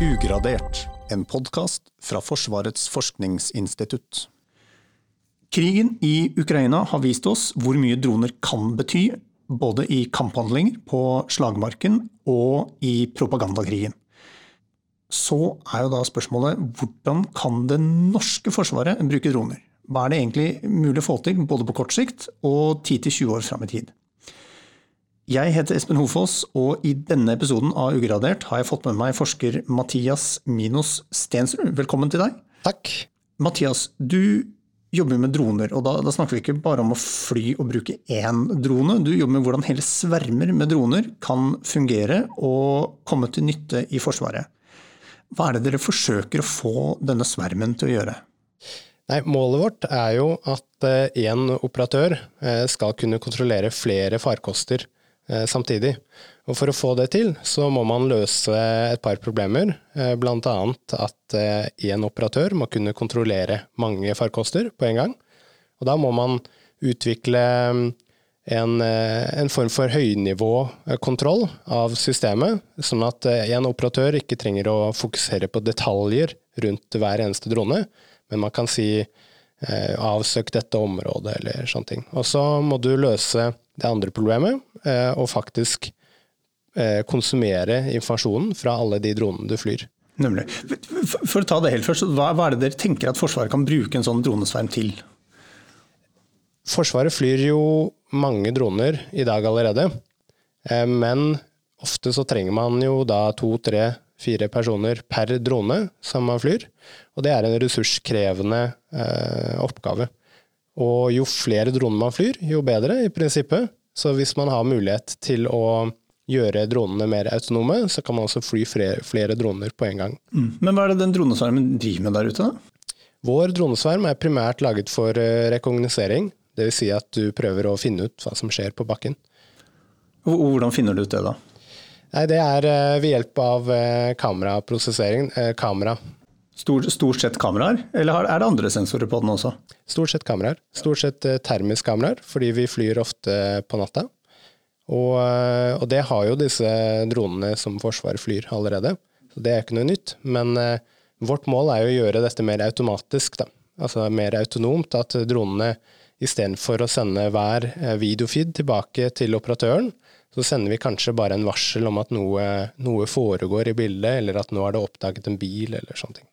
Ugradert, en podkast fra Forsvarets forskningsinstitutt. Krigen i Ukraina har vist oss hvor mye droner kan bety, både i kamphandlinger på slagmarken og i propagandakrigen. Så er jo da spørsmålet hvordan kan det norske forsvaret bruke droner? Hva er det egentlig mulig å få til, både på kort sikt og 10-20 år fram i tid? Jeg heter Espen Hofoss, og i denne episoden av Ugradert har jeg fått med meg forsker Mathias Minos Stensrud. Velkommen til deg. Takk. Mathias, du jobber med droner, og da, da, snakker vi ikke bare om å fly og bruke én drone. Du jobber med hvordan hele svermer med droner kan fungere og komme til nytte i Forsvaret. Hva er det dere forsøker å få denne svermen til å gjøre? Nei, målet vårt er jo at én eh, operatør eh, skal kunne kontrollere flere farkoster samtidig. Og For å få det til, så må man løse et par problemer. Bl.a. at én operatør må kunne kontrollere mange farkoster på en gang. Og Da må man utvikle mm, en, en form for høynivåkontroll av systemet, sånn at en operatør ikke trenger å fokusere på detaljer rundt hver eneste drone, men man kan si eh, avsøk dette området, eller sånne ting. Og så må du løse det andre problemet, eh, og faktisk eh, konsumere informasjonen fra alle de dronene du flyr. Nemlig. For å ta det helt først, hva, er det dere tenker at Forsvaret kan bruke en sånn dronesverm til? Forsvaret flyr jo mange droner i dag allerede, eh, men ofte så trenger man jo da to, tre, fire personer per drone som man flyr. Og det er en ressurskrevende eh, oppgave. Og jo flere droner man flyr, jo bedre, i prinsippet. Så hvis man har mulighet til å gjøre dronene mer autonome, så kan man også fly flere, flere droner på en gang. Mm. Men hva er det den dronesvermen driver med der ute, da? Vår dronesverm er primært laget for eh, rekognosering. Dvs. Si at du prøver å finne ut hva som skjer på bakken. Hvordan finner du ut det, da? Nei, Det er eh, ved hjelp av eh, kameraprosessering. Kamera. Stort, stort sett kameraer, eller er det andre sensorer på den også? Stort sett kameraer. Stort sett termisk kameraer, fordi vi flyr ofte på natta. Og, og, det har jo disse dronene som Forsvaret flyr allerede. Så det er ikke noe nytt. Men eh, vårt mål er jo å gjøre dette mer automatisk. Da. Altså mer autonomt. At dronene istedenfor å sende hver videofeed tilbake til operatøren, så sender vi kanskje bare en varsel om at noe, noe foregår i bildet, eller at nå er det oppdaget en bil, eller sånne ting.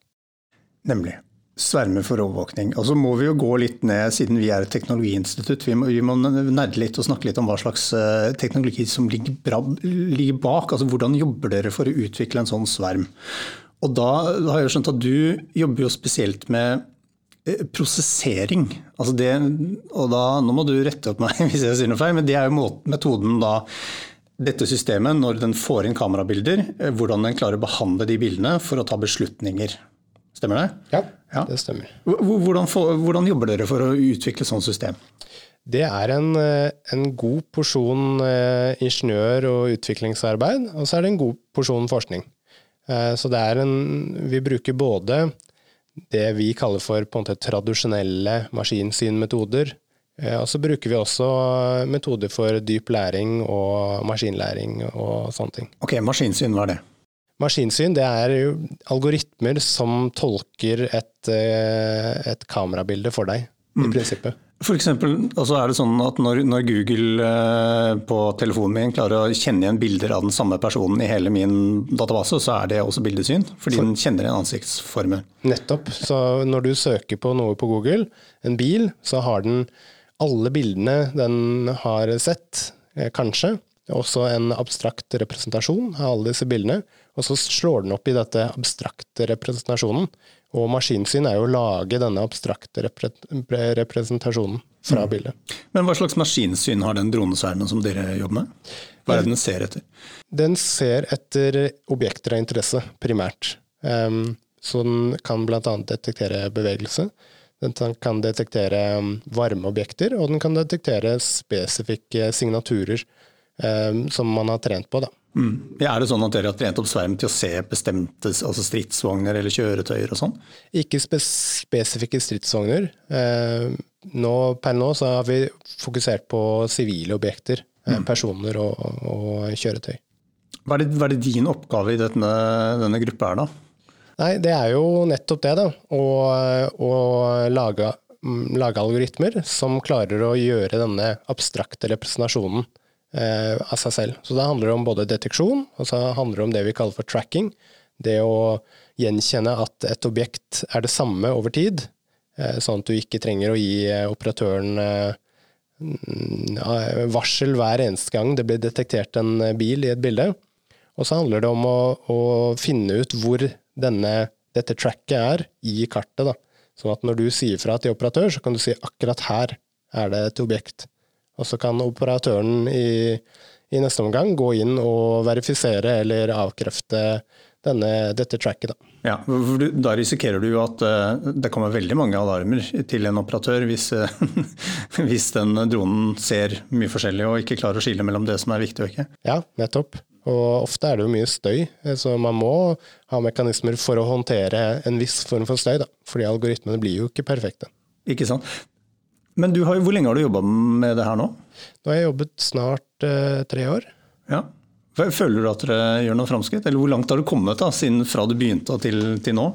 Nemlig. Svermer for overvåkning. Og så må vi jo gå litt ned, siden vi er et teknologiinstitutt, vi må, vi må nerde litt og snakke litt om hva slags eh, teknologi som ligger, bra, ligger bak. Altså hvordan jobber dere for å utvikle en sånn sverm? Og da har jeg skjønt at du jobber jo spesielt med Eh, prosessering. Altså det, og da, nå må du rette opp meg hvis jeg sier noe feil, men det er jo metoden da dette systemet, når den får inn kamerabilder, eh, hvordan den klarer å behandle de bildene for å ta beslutninger. Stemmer det? Ja, ja. det stemmer. Hvordan, hvordan, jobber dere for å utvikle sånt system? Det er en, eh, en god porsjon ingeniør- og utviklingsarbeid, og så er det en god porsjon forskning. Så det er en Vi bruker både det vi kaller for på en måte tradisjonelle maskinsynmetoder. Eh, og så bruker vi også metoder for dyp læring og maskinlæring og sånne ting. Ok, Maskinsyn, hva er det? Maskinsyn det er jo algoritmer som tolker et, eh, et kamerabilde for deg, mm. i prinsippet. For eksempel, altså er det sånn at når, når, Google eh, på telefonen min klarer å kjenne igjen bilder av den samme personen i hele min database, så er det også bildesyn? Fordi For, den kjenner igjen ansiktsformer? Nettopp. Så når du søker på noe på Google, en bil, så har den alle bildene den har sett, eh, kanskje. Også en abstrakt representasjon av alle disse bildene. Og så slår den opp i dette abstrakte representasjonen. Og maskinsyn er jo å lage denne abstrakte repre representasjonen fra mm. bildet. Men hva slags maskinsyn har den dronesvermen som dere jobber med? Hva er det den ser etter? Den ser etter objekter av interesse, primært. Um, så den kan bl.a. detektere bevegelse. Den kan detektere varmeobjekter, og den kan detektere spesifikke signaturer um, som man har trent på. Da. Mm. Er det sånn at dere har trent opp sverm til å se bestemte altså stridsvogner eller kjøretøyer og sånn? Ikke spes spesifikke stridsvogner. Eh, nå, per nå så har vi fokusert på sivile objekter. Eh, mm. Personer og, og, kjøretøy. Hva er, det, hva er det din oppgave i denne, denne gruppa er, da? Nei, det er jo nettopp det, da. Å, å lage, mm, lage, algoritmer som klarer å gjøre denne abstrakte representasjonen av seg selv. Så det handler om både deteksjon, og så handler det om det vi kaller for tracking. Det å gjenkjenne at et objekt er det samme over tid, eh, sånn at du ikke trenger å gi eh, operatøren eh, varsel hver eneste gang det blir detektert en bil i et bilde. Og så handler det om å, å finne ut hvor denne, dette tracket er i kartet. Da. Sånn at når du sier fra til operatør, så kan du si akkurat her er det et objekt. Og så kan operatøren i, i neste omgang gå inn og verifisere eller avkrefte denne, dette tracket. Da. Ja, da risikerer du jo at uh, det kommer veldig mange alarmer til en operatør hvis, uh, hvis den dronen ser mye forskjellig og ikke klarer å skille mellom det som er viktig og ikke. Ja, nettopp. Og ofte er det jo mye støy, så man må ha mekanismer for å håndtere en viss form for støy. Da. Fordi algoritmene blir jo ikke perfekte. Ikke sant. Men har, hvor lenge har du jobba med det her nå? Nå har jeg jobbet snart eh, tre år. Ja. Føler du at dere gjør noe framskritt, eller hvor langt har du kommet da, siden fra du begynte til, til nå?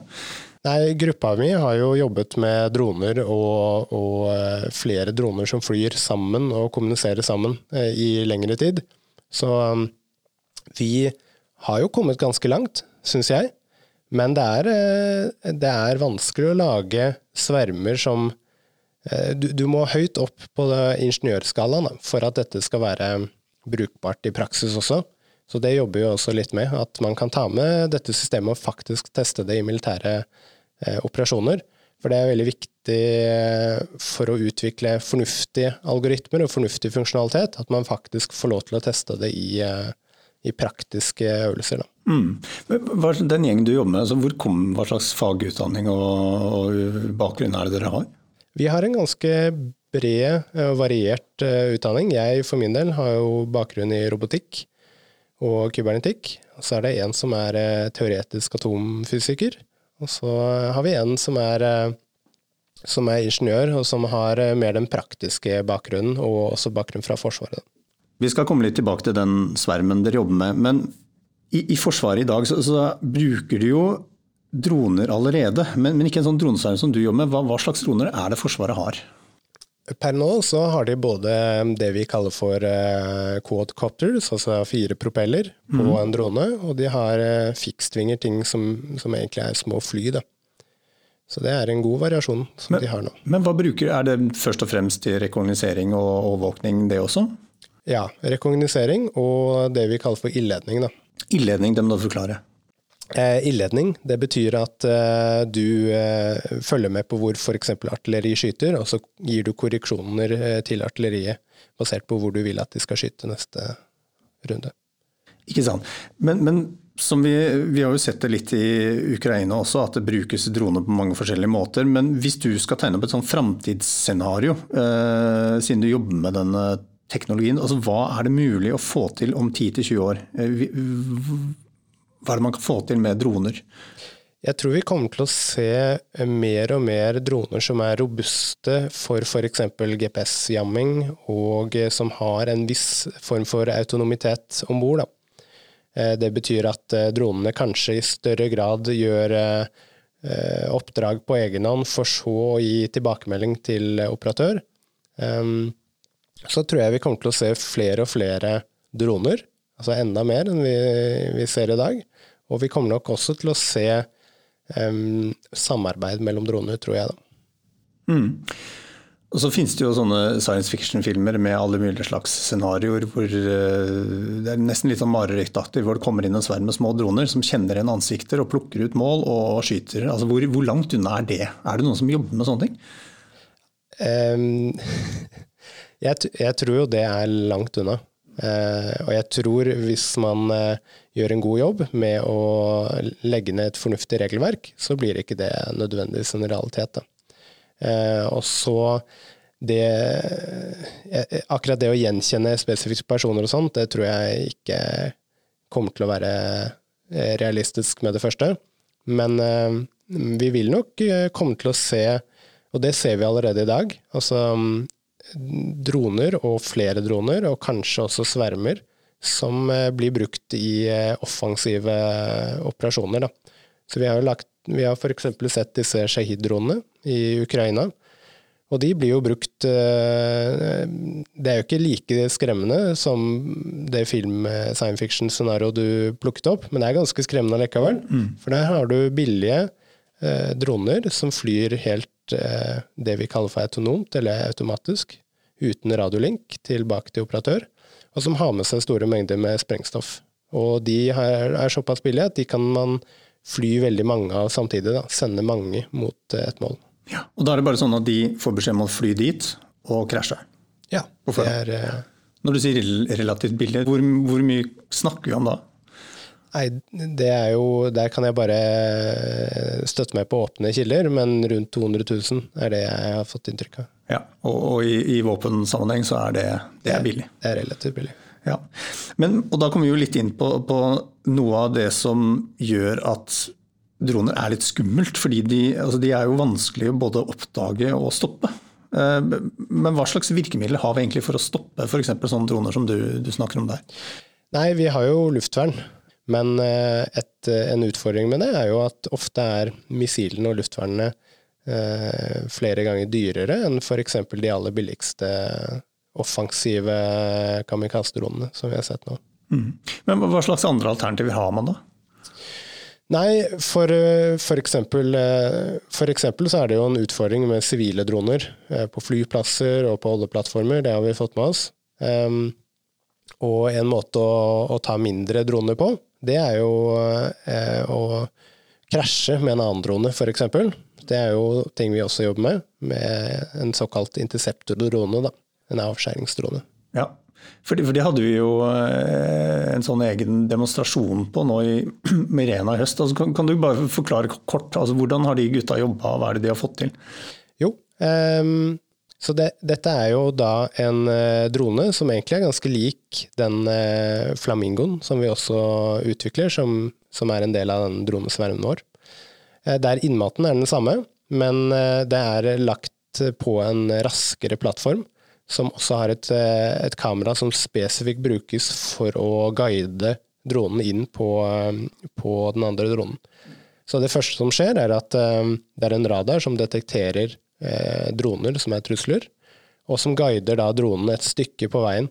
Nei, Gruppa mi har jo jobbet med droner og, og, eh, flere droner som flyr sammen og kommuniserer sammen eh, i lengre tid. Så vi har jo kommet ganske langt, syns jeg. Men det er, eh, det er, vanskelig å lage svermer som eh, du, du må høyt opp på ingeniørskalaen for at dette skal være brukbart i praksis også. Så det jobber vi også litt med. At man kan ta med dette systemet og faktisk teste det i militære eh, operasjoner. For det er veldig viktig eh, for å utvikle fornuftige algoritmer og fornuftig funksjonalitet, at man faktisk får lov til å teste det i, eh, i praktiske øvelser. Mm. Den gjengen du jobber med, altså hvor kom, hva slags fagutdanning og, og, bakgrunn er det dere har? Vi har en ganske bred og variert uh, utdanning. Jeg for min del har jo bakgrunn i robotikk og kybernetikk. Og så er det en som er uh, teoretisk atomfysiker. Og så har vi en som er, som er ingeniør, og som har mer den praktiske bakgrunnen, og også bakgrunn fra Forsvaret. Vi skal komme litt tilbake til den svermen dere jobber med. Men i, i Forsvaret i dag så, så, bruker du jo droner allerede. Men, men ikke en sånn dronesverm som du jobber med. Hva, hva, slags droner er det Forsvaret har? Per nå så har de både det vi kaller for uh, quadcopters, altså fire propeller på mm. en drone, og de har uh, fiksvinger, ting som, som, egentlig er små fly. da. Så det er en god variasjon som men, de har nå. Men hva bruker, Er det først og fremst til rekognosering og overvåkning, det også? Ja, rekognosering og det vi kaller for ildledning. Da. Ildledning, det må du forklare. Eh, ildledning det betyr at eh, du eh, følger med på hvor f.eks. artilleri skyter, og så gir du korreksjoner til artilleriet basert på hvor du vil at de skal skyte neste runde. Ikke sant. Men, men som vi, vi, har jo sett det litt i Ukraina også, at det brukes droner på mange forskjellige måter. Men hvis du skal tegne opp et sånn framtidsscenario, eh, siden du jobber med denne teknologien. Altså, hva er det mulig å få til om 10-20 år? Eh, hva er det man kan få til med droner? Jeg tror vi kommer til å se mer og mer droner som er robuste for f.eks. GPS-jamming, og som har en viss form for autonomitet om bord. Eh, det betyr at eh, dronene kanskje i større grad gjør oppdrag på egen hånd, for så å gi tilbakemelding til operatør. Ehm, så tror jeg vi kommer til å se flere og flere droner. Altså enda mer enn vi, vi ser i dag. Og vi kommer nok også til å se um, samarbeid mellom droner, tror jeg. da. Mm. Og så finnes det jo sånne science fiction-filmer med alle mulige slags scenarioer hvor uh, det er nesten litt sånn marerittaktig, hvor det kommer inn en sverm med små droner som kjenner igjen ansikter og plukker ut mål og skyter. Altså, hvor, hvor, langt unna er det? Er det noen som jobber med sånne ting? Um, Jeg, jeg, tror jo det er langt unna. Eh, og jeg tror hvis man eh, gjør en god jobb med å legge ned et fornuftig regelverk, så blir ikke det nødvendigvis en realitet. Eh, og så det Akkurat det å gjenkjenne spesifikke personer og sånt, det tror jeg ikke kommer til å være realistisk med det første. Men vi vil nok komme til å se, og det ser vi allerede i dag, altså droner, og flere droner, og kanskje også svermer, som blir brukt i offensive operasjoner. Da. Så vi har jo lagt vi har f.eks. sett disse Shahid-dronene i Ukraina. Og de blir jo brukt Det er jo ikke like skremmende som det film science fiction-scenarioet du plukket opp, men det er ganske skremmende likevel. Mm. For der har du billige eh, droner som flyr helt eh, det vi kaller for autonomt, eller automatisk, uten radiolink tilbake til operatør, og som har med seg store mengder med sprengstoff. Og de er, såpass billige at de kan man fly veldig mange av samtidig. Da. Sende mange mot eh, et mål. Ja, og Da er det bare sånn at de får beskjed om å fly dit og krasje? Ja. det er... Uh... Når du sier relativt billig, hvor, hvor, mye snakker vi om da? Nei, det er jo Der kan jeg bare støtte meg på åpne kilder, men rundt 200 000 er det jeg har fått inntrykk av. Ja, Og, og i, i våpensammenheng så er det, det er billig? Det er relativt billig. Ja, Men, og Da kommer vi jo litt inn på, på, noe av det som gjør at droner er litt skummelt. fordi de, altså de er jo vanskelig både å oppdage og stoppe. Eh, men hva slags virkemidler har vi egentlig for å stoppe f.eks. sånne droner som du, du, snakker om der? Nei, vi har jo luftvern. Men eh, et, en utfordring med det er jo at ofte er missilene og luftvernet eh, flere ganger dyrere enn f.eks. de aller billigste offensive kamikaze-dronene som vi har sett nå. Mm. Men hva slags andre alternativer har man da? Nei, for, for, eksempel, for, eksempel, så er det jo en utfordring med sivile droner eh, på flyplasser og på oljeplattformer. Det har vi fått med oss. Um, og en måte å, å, ta mindre droner på, det er jo eh, å krasje med en annen drone, f.eks. Det er jo ting vi også jobber med, med en såkalt interceptor-drone. da en avskjæringsdrone. Ja, for det, for det, hadde vi jo eh, en sånn egen demonstrasjon på nå i, med Rena i høst. Altså, kan, kan, du bare forklare kort, altså, hvordan har de gutta jobba, hva er det de har fått til? Jo, um, så det, dette er jo da en uh, drone som egentlig er ganske lik den uh, flamingoen som vi også utvikler, som, som, er en del av den dronesvermen vår. Uh, der innmaten er den samme, men det er lagt på en raskere plattform som også har et, eh, et, kamera som spesifikt brukes for å guide dronen inn på, eh, på, den andre dronen. Så det første som skjer, er at eh, det er en radar som detekterer eh, droner som er trusler, og som guider da dronen et stykke på veien.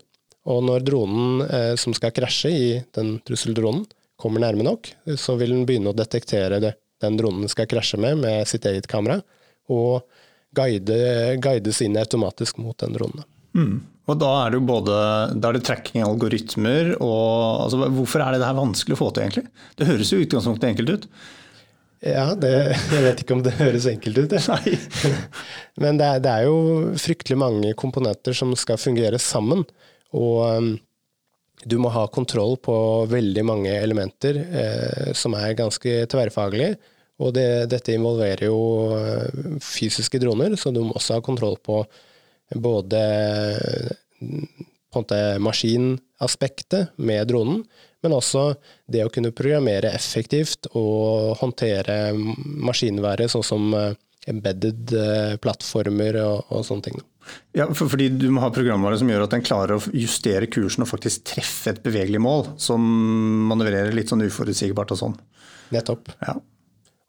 Og når dronen eh, som skal krasje i den trusseldronen, kommer nærme nok, så vil den begynne å detektere det den dronen skal krasje med, med sitt eget kamera. og guide, guides inn automatisk mot den dronen. Mm. Og da er det jo både da er det tracking-algoritmer og altså, Hvorfor er det her vanskelig å få til, egentlig? Det høres jo i utgangspunktet enkelt ut. Ja, det, jeg vet ikke om det høres enkelt ut. Nei. Men det er, det er, jo fryktelig mange komponenter som skal fungere sammen. Og um, du må ha kontroll på veldig mange elementer eh, som er ganske tverrfaglige. Og det, dette involverer jo eh, fysiske droner, så du må også ha kontroll på både på en måte maskinaspektet med dronen, men også det å kunne programmere effektivt og håndtere maskinværet, sånn som eh, embedded eh, plattformer og, og sånne ting. Ja, for, fordi Du må ha programvare som gjør at den klarer å justere kursen og faktisk treffe et bevegelig mål, som manøvrerer litt sånn uforutsigbart og sånn. Nettopp. Ja.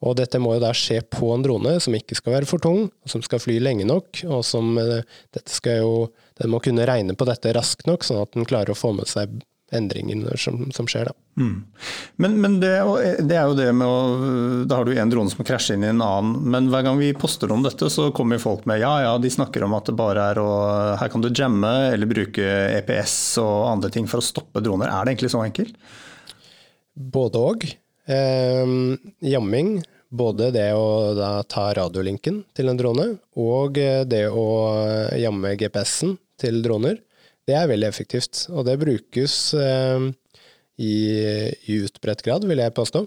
Og dette må jo da skje på en drone som ikke skal være for tung, som skal fly lenge nok, og som eh, dette skal jo Den må kunne regne på dette raskt nok, sånn at den klarer å få med seg endringene som, som skjer. Da. Mm. Men, men det, det, er jo det med å Da har du en drone som krasjer inn i en annen, men hver gang vi poster om dette, så kommer folk med ja ja, de snakker om at det bare er å Her kan du jamme eller bruke EPS og andre ting for å stoppe droner. Er det egentlig så enkelt? Både òg. Eh, jamming både det å da ta radiolinken til en drone, og det å jamme GPS-en til droner, det er veldig effektivt. Og det brukes eh, i, i utbredt grad, vil jeg påstå.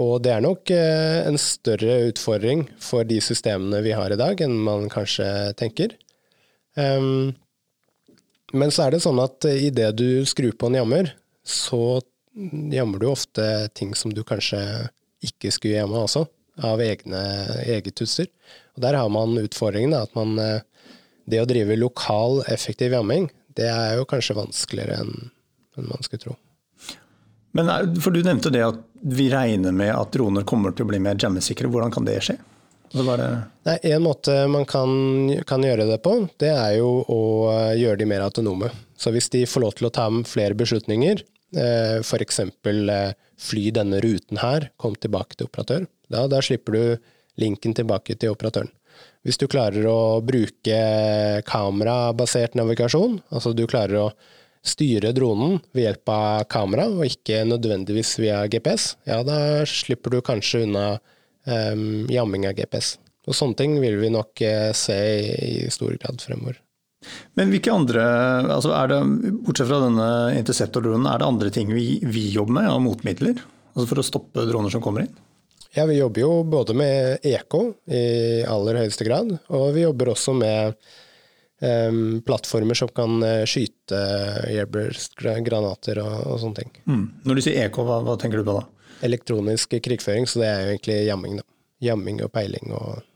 Og det er nok eh, en større utfordring for de systemene vi har i dag, enn man kanskje tenker. Um, men så er det sånn at idet du skrur på en jammer, så jammer du ofte ting som du kanskje ikke skulle hjemme også, av egne, eget utstyr. Og Der har man utfordringen at man, eh, det å drive lokal, effektiv jamming, det er jo kanskje vanskeligere enn en man skulle tro. Men for Du nevnte det at vi regner med at droner kommer til å bli mer jammesikre. Hvordan kan det skje? Det... Nei, en måte man kan, kan, gjøre det på, det er jo å gjøre de mer autonome. Så hvis de får lov til å ta med flere beslutninger, eh, f.eks. Eh, fly denne ruten her, kom tilbake til operatør, da, da slipper du linken tilbake til operatøren. Hvis du klarer å bruke kamerabasert navigasjon, altså du klarer å styre dronen ved hjelp av kamera, og ikke nødvendigvis via GPS, ja, da slipper du kanskje unna um, jamming av GPS. Og sånne ting vil vi nok uh, se i, stor grad fremover. Men hvilke andre, altså det, bortsett fra denne interceptor-dronen, er det andre ting vi, vi jobber med av motmidler? Altså for å stoppe droner som kommer inn? Ja, vi jobber jo både med EK i aller høyeste grad, og vi jobber også med um, plattformer som kan eh, skyte airburst-granater og, og, sånne ting. Mm. Når du sier EK, hva, hva, tenker du på da? Elektronisk krigføring, så det er jo egentlig jamming. da. Jamming og peiling og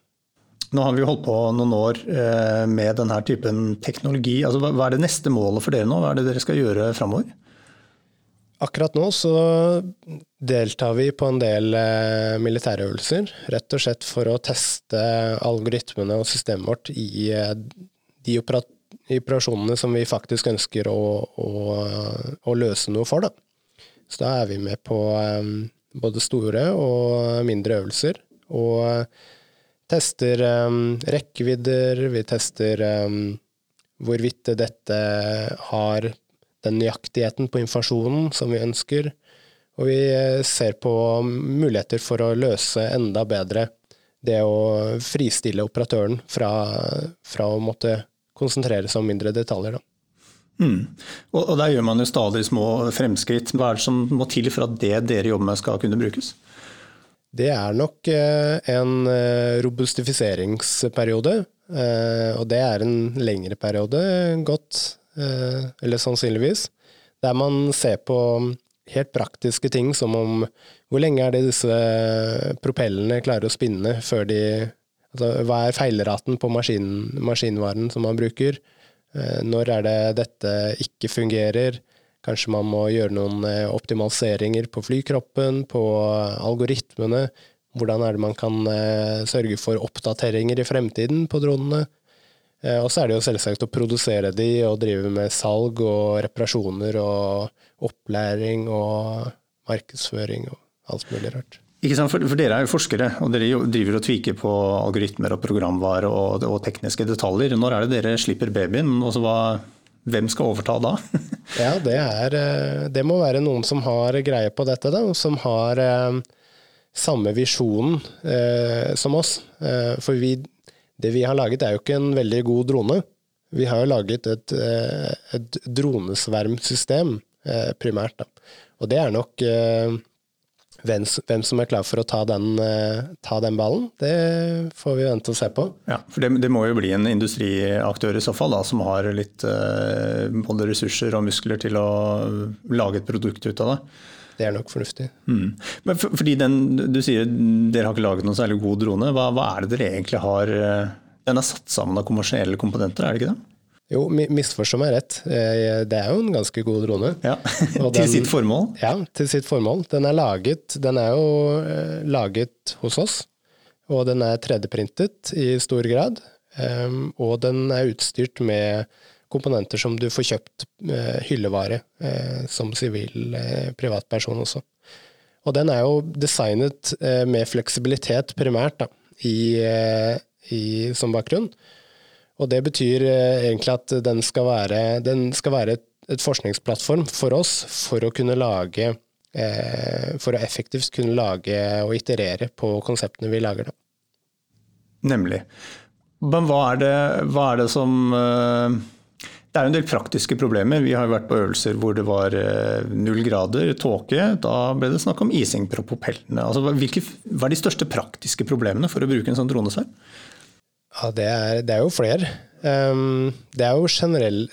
nå har vi holdt på noen år eh, med denne typen teknologi. Altså, hva er det neste målet for dere nå? Hva er det dere skal gjøre framover? Akkurat nå så deltar vi på en del eh, militærøvelser, rett og slett for å teste algoritmene og systemet vårt i eh, de operasjonene som vi faktisk ønsker å, å, å løse noe for. Da. Så da er vi med på eh, både store og mindre øvelser, og tester rekkevidder, vi tester hvorvidt dette har den nøyaktigheten på informasjonen som vi ønsker. Og vi eh, ser på muligheter for å løse enda bedre det å fristille operatøren fra, fra å måtte konsentrere seg om mindre detaljer. Mm. Og, og, Der gjør man jo stadig små fremskritt. Hva er det som må til for at det dere jobber med skal kunne brukes? Det er nok eh, en eh, robustifiseringsperiode. Og det er en lengre periode, godt eller sannsynligvis, der man ser på helt praktiske ting som om hvor lenge er det disse propellene klarer å spinne før de altså, Hva er feilraten på maskin, maskinvaren som man bruker? Eh, når er det dette ikke fungerer? Kanskje man må gjøre noen eh, optimaliseringer på flykroppen, på algoritmene? Hvordan er det man kan sørge for oppdateringer i fremtiden på dronene? Eh, og så er det jo selvsagt å produsere de og drive med salg og reparasjoner og opplæring og markedsføring og alt mulig rart. Ikke sant, for, for, Dere er jo forskere, og dere driver og tviker på algoritmer og programvare og, og tekniske detaljer. Når er det dere slipper babyen? og hva, hvem skal overta da? ja, det, er, eh, det, må være noen som har greie på dette, da, som har eh, samme visjon eh, som oss. Eh, for vi det vi har laget, er jo ikke en veldig god drone. Vi har jo laget et, eh, et dronesvermsystem, eh, primært. Da. Og det er nok eh, hvem, hvem, som er klar for å ta den, ta den, ballen, det får vi vente og se på. Ja, for det, det må jo bli en industriaktør i så fall, da, som har litt både ressurser og muskler til å lage et produkt ut av det. Det er nok fornuftig. Mm. Men for, fordi den, Du sier dere har ikke laget noen særlig god drone. Hva, hva, er det dere egentlig har eh, Den er satt sammen av kommersielle komponenter, er det ikke det? Jo, misforstå meg rett. Eh, det er jo en ganske god drone. Ja, Til sitt formål? Ja, til sitt formål. Den er laget Den er jo eh, laget hos oss, og den er 3D-printet i stor grad. Og den er utstyrt med komponenter som du får kjøpt eh, hyllevare som sivil privatperson også. Og den er jo designet med fleksibilitet primært da, i, i, som bakgrunn. Og det betyr eh, egentlig at den skal være, den skal være et, et, forskningsplattform for oss for å kunne lage For å effektivt kunne lage og iterere på konseptene vi lager. Da. Nemlig. Men hva er det, hva er det som det er en del praktiske problemer. Vi har vært på øvelser hvor det var eh, null grader, tåke. Da ble det snakk om ising på propellene. Altså, hvilke, hva er de største praktiske problemene for å bruke en sånn dronesverm? Ja, det er, det er, jo flere. Um, det er jo generell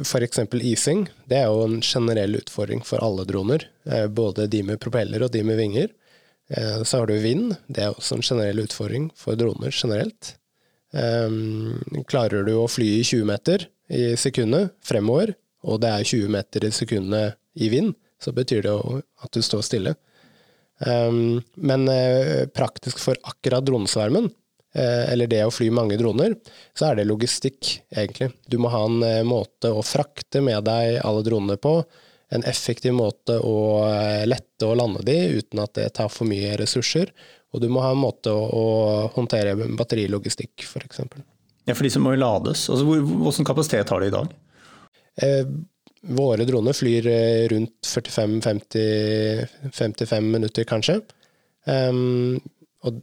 F.eks. ising. Det er jo en generell utfordring for alle droner. Eh, både de med propeller og de med vinger. Uh, så har du vind. Det er også en generell utfordring for droner generelt. Um, klarer du å fly i 20 meter, i sekundet fremover, og det er 20 meter i sekundet i vind, så betyr det jo at du står stille. Um, men uh, praktisk for akkurat dronesvermen, eller det å fly mange droner, så er det logistikk, egentlig. Du må ha en uh, måte å frakte med deg alle dronene på, en effektiv måte å lette og lande de uten at det tar for mye ressurser, og du må ha en måte å, å håndtere batterilogistikk, f.eks. Ja, for de som må lades. Altså, hvor, hvordan kapasitet har de i dag? Eh, våre droner flyr eh, rundt 45-55 minutter, kanskje. Um,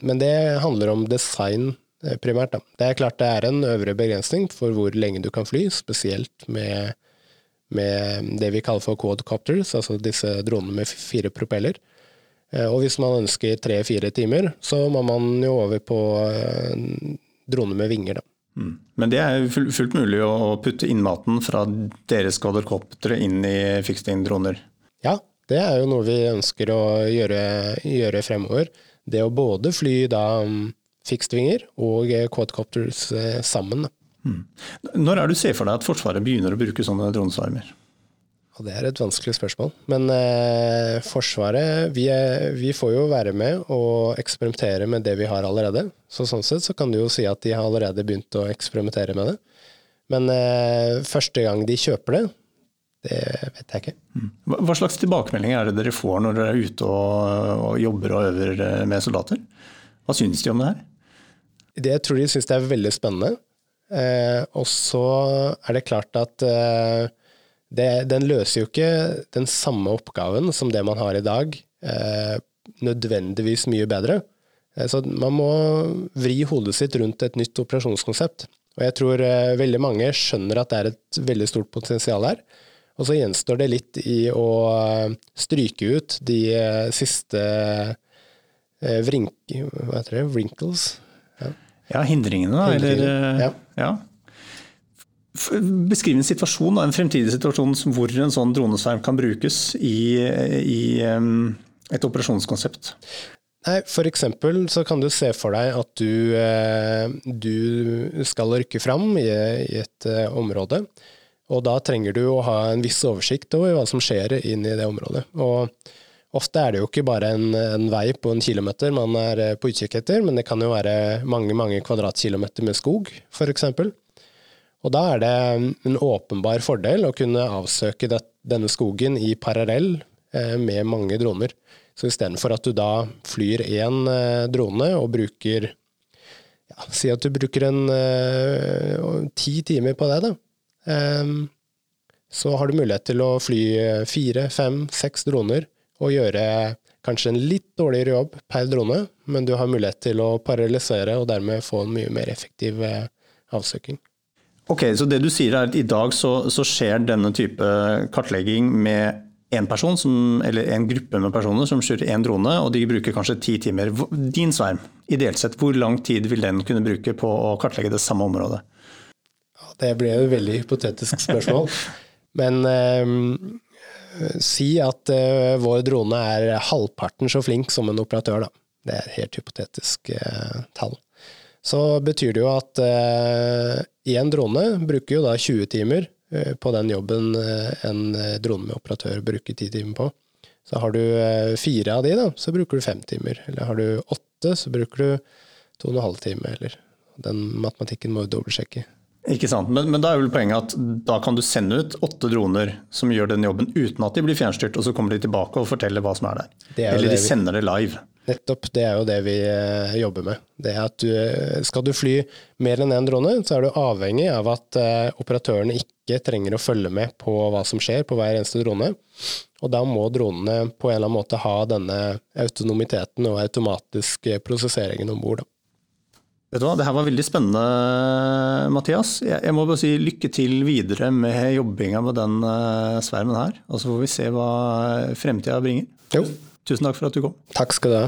men det handler om design eh, primært. Da. Det er klart det er en øvre begrensning for hvor lenge du kan fly, spesielt med, med det vi kaller for quadcopters, altså disse dronene med fire propeller. Uh, og hvis man ønsker tre-fire timer, så må man jo over på uh, droner med vinger, da. Mm. Men det er fullt mulig å putte innmaten fra deres kvadrokoptre inn i fixed-in-droner? Ja, det er jo noe vi ønsker å gjøre, gjøre fremover. Det å både fly da um, fixed-vinger og quadcopters eh, sammen. Hmm. Når er du ser for deg at Forsvaret begynner å bruke sånne dronesvarmer? Og det er et vanskelig spørsmål. Men eh, Forsvaret, vi, er, vi, får jo være med og eksperimentere med det vi har allerede. Så sånn sett så kan du jo si at de har allerede begynt å eksperimentere med det. Men eh, første gang de kjøper det, det vet jeg ikke. Mm. Hva slags tilbakemeldinger er det dere får når dere er ute og, og jobber og øver eh, med soldater? Hva syns de om det her? Det, jeg tror de syns det er veldig spennende. Eh, og så er det klart at eh, det, den løser jo ikke den samme oppgaven som det man har i dag, eh, nødvendigvis mye bedre. Eh, så man må vri hodet sitt rundt et nytt operasjonskonsept. Og jeg tror eh, veldig mange skjønner at det er et veldig stort potensial her. Og så gjenstår det litt i å eh, stryke ut de eh, siste eh, vrink, hva heter det, wrinkles. Ja, ja hindringene, da. Eller, ja. ja. Beskriv en situasjon, en fremtidig situasjon hvor en sånn dronesverm kan brukes i, i et operasjonskonsept. Nei, For eksempel så kan du se for deg at du, du skal rykke fram i, i et område. Og da trenger du å ha en viss oversikt over hva som skjer inn i det området. Og ofte er det jo ikke bare en, en vei på en kilometer man er eh, på utkikk etter, men det kan jo være mange mange kvadratkilometer med skog, f.eks. Og da er det en åpenbar fordel å kunne avsøke det, denne skogen i parallell eh, med mange droner. Så istedenfor at du da flyr én eh, drone og bruker ja, Si at du bruker en eh, ti timer på det, da. Eh, så har du mulighet til å fly fire, fem, seks droner og gjøre kanskje en litt dårligere jobb per drone, men du har mulighet til å paralysere og dermed få en mye mer effektiv eh, avsøking. Ok, Så det du sier er at i dag så, så skjer denne type kartlegging med en person, som, eller en gruppe med personer som skyter én drone, og de bruker kanskje ti timer. Din sverm, ideelt sett, hvor lang tid vil den kunne bruke på å kartlegge det samme området? Det blir et veldig hypotetisk spørsmål. Men eh, si at eh, vår drone er halvparten så flink som en operatør, da. Det er helt hypotetisk eh, tall. Så betyr det jo at én eh, drone bruker jo da 20 timer eh, på den jobben eh, en drone med operatør bruker 10 timer på. Så har du fire av de, da, så bruker du fem timer. Eller har du åtte, så bruker du to og en halv time. Eller den matematikken må du dobbeltsjekke. Ikke sant, men, men, da er vel poenget at da kan du sende ut åtte droner som gjør den jobben uten at de blir fjernstyrt, og så kommer de tilbake og forteller hva som er der. Er Eller de sender det live. Nettopp, det er jo det vi eh, jobber med. Det er at du, eh, Skal du fly mer enn én drone, så er du avhengig av at uh, operatørene ikke trenger å følge med på hva som skjer på hver eneste drone. Og da må dronene på en eller annen måte ha denne autonomiteten og automatisk prosesseringen om bord. Vet du hva, Det her var veldig spennende, Mathias. Jeg, jeg må bare si lykke til videre med jobbinga med den uh, svermen her. Og så får vi se hva fremtida bringer. Jo. Tusen takk for at du kom. Takk skal du ha.